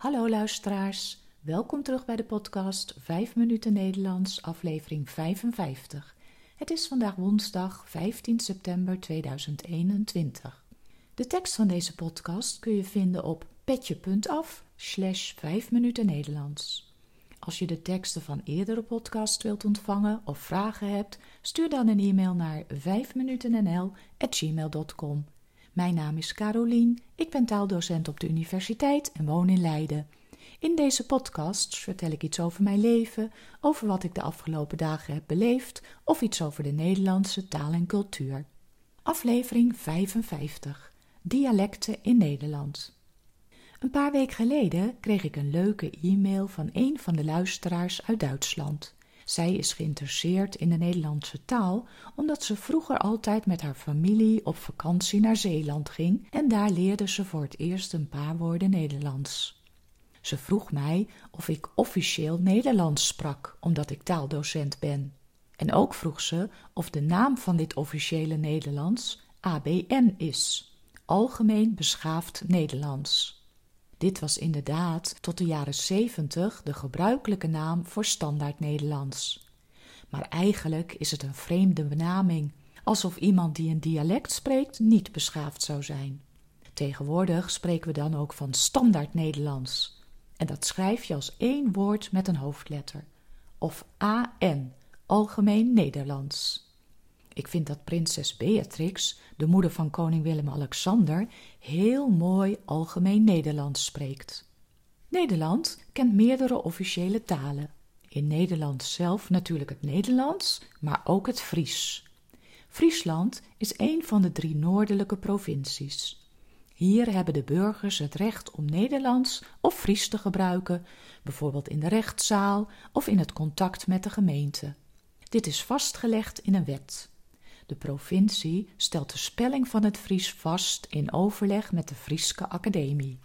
Hallo luisteraars, welkom terug bij de podcast 5 minuten Nederlands, aflevering 55. Het is vandaag woensdag 15 september 2021. De tekst van deze podcast kun je vinden op petje.af slash 5 minuten Nederlands. Als je de teksten van eerdere podcasts wilt ontvangen of vragen hebt, stuur dan een e-mail naar 5minutennl.gmail.com. Mijn naam is Carolien, ik ben taaldocent op de universiteit en woon in Leiden. In deze podcast vertel ik iets over mijn leven, over wat ik de afgelopen dagen heb beleefd of iets over de Nederlandse taal en cultuur. Aflevering 55 Dialecten in Nederland. Een paar weken geleden kreeg ik een leuke e-mail van een van de luisteraars uit Duitsland. Zij is geïnteresseerd in de Nederlandse taal omdat ze vroeger altijd met haar familie op vakantie naar Zeeland ging en daar leerde ze voor het eerst een paar woorden Nederlands. Ze vroeg mij of ik officieel Nederlands sprak omdat ik taaldocent ben. En ook vroeg ze of de naam van dit officiële Nederlands ABN is, Algemeen Beschaafd Nederlands. Dit was inderdaad tot de jaren zeventig de gebruikelijke naam voor standaard Nederlands. Maar eigenlijk is het een vreemde benaming, alsof iemand die een dialect spreekt niet beschaafd zou zijn. Tegenwoordig spreken we dan ook van standaard Nederlands. En dat schrijf je als één woord met een hoofdletter. Of AN, Algemeen Nederlands. Ik vind dat prinses Beatrix, de moeder van koning Willem-Alexander, heel mooi algemeen Nederlands spreekt. Nederland kent meerdere officiële talen. In Nederland zelf natuurlijk het Nederlands, maar ook het Fries. Friesland is een van de drie noordelijke provincies. Hier hebben de burgers het recht om Nederlands of Fries te gebruiken, bijvoorbeeld in de rechtszaal of in het contact met de gemeente. Dit is vastgelegd in een wet. De provincie stelt de spelling van het Fries vast in overleg met de Frieske Academie.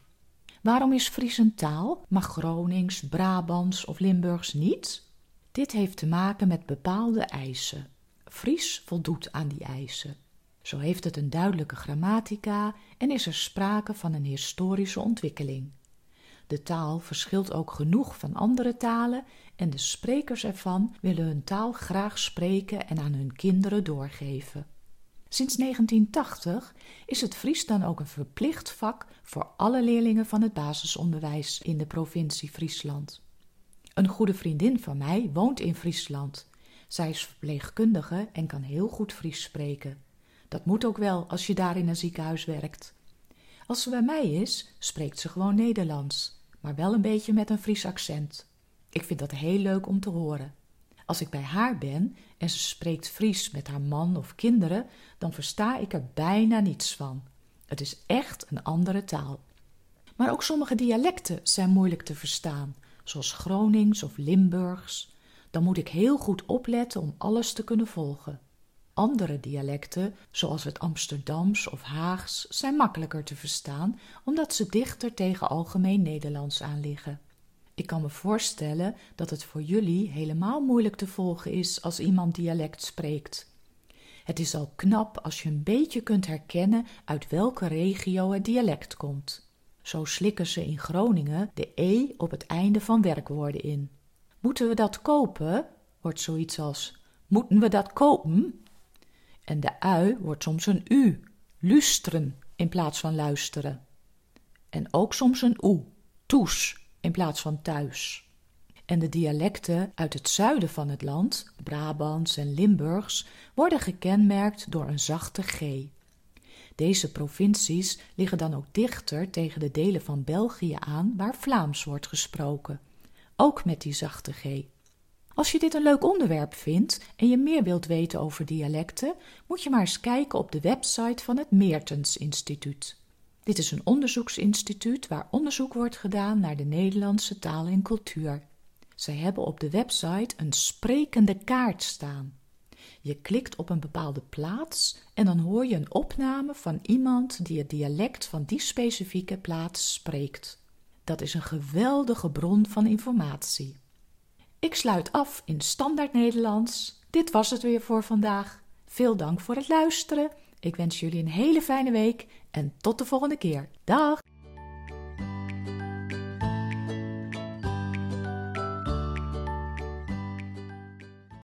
Waarom is Fries een taal, maar Gronings, Brabants of Limburgs niet? Dit heeft te maken met bepaalde eisen. Fries voldoet aan die eisen. Zo heeft het een duidelijke grammatica en is er sprake van een historische ontwikkeling. De taal verschilt ook genoeg van andere talen en de sprekers ervan willen hun taal graag spreken en aan hun kinderen doorgeven. Sinds 1980 is het Fries dan ook een verplicht vak voor alle leerlingen van het basisonderwijs in de provincie Friesland. Een goede vriendin van mij woont in Friesland. Zij is verpleegkundige en kan heel goed Fries spreken. Dat moet ook wel als je daar in een ziekenhuis werkt. Als ze bij mij is, spreekt ze gewoon Nederlands, maar wel een beetje met een Fries accent. Ik vind dat heel leuk om te horen. Als ik bij haar ben en ze spreekt Fries met haar man of kinderen, dan versta ik er bijna niets van. Het is echt een andere taal. Maar ook sommige dialecten zijn moeilijk te verstaan, zoals Gronings of Limburgs. Dan moet ik heel goed opletten om alles te kunnen volgen. Andere dialecten, zoals het Amsterdams of Haags, zijn makkelijker te verstaan, omdat ze dichter tegen algemeen Nederlands aan liggen. Ik kan me voorstellen dat het voor jullie helemaal moeilijk te volgen is als iemand dialect spreekt. Het is al knap als je een beetje kunt herkennen uit welke regio het dialect komt. Zo slikken ze in Groningen de e op het einde van werkwoorden in. Moeten we dat kopen? wordt zoiets als moeten we dat kopen? En de ui wordt soms een u, lusteren in plaats van luisteren. En ook soms een oe, toes in plaats van thuis. En de dialecten uit het zuiden van het land, Brabants en Limburgs, worden gekenmerkt door een zachte G. Deze provincies liggen dan ook dichter tegen de delen van België aan waar Vlaams wordt gesproken, ook met die zachte G. Als je dit een leuk onderwerp vindt en je meer wilt weten over dialecten, moet je maar eens kijken op de website van het Meertens Instituut. Dit is een onderzoeksinstituut waar onderzoek wordt gedaan naar de Nederlandse taal en cultuur. Zij hebben op de website een sprekende kaart staan. Je klikt op een bepaalde plaats en dan hoor je een opname van iemand die het dialect van die specifieke plaats spreekt. Dat is een geweldige bron van informatie. Ik sluit af in standaard Nederlands. Dit was het weer voor vandaag. Veel dank voor het luisteren. Ik wens jullie een hele fijne week en tot de volgende keer. Dag!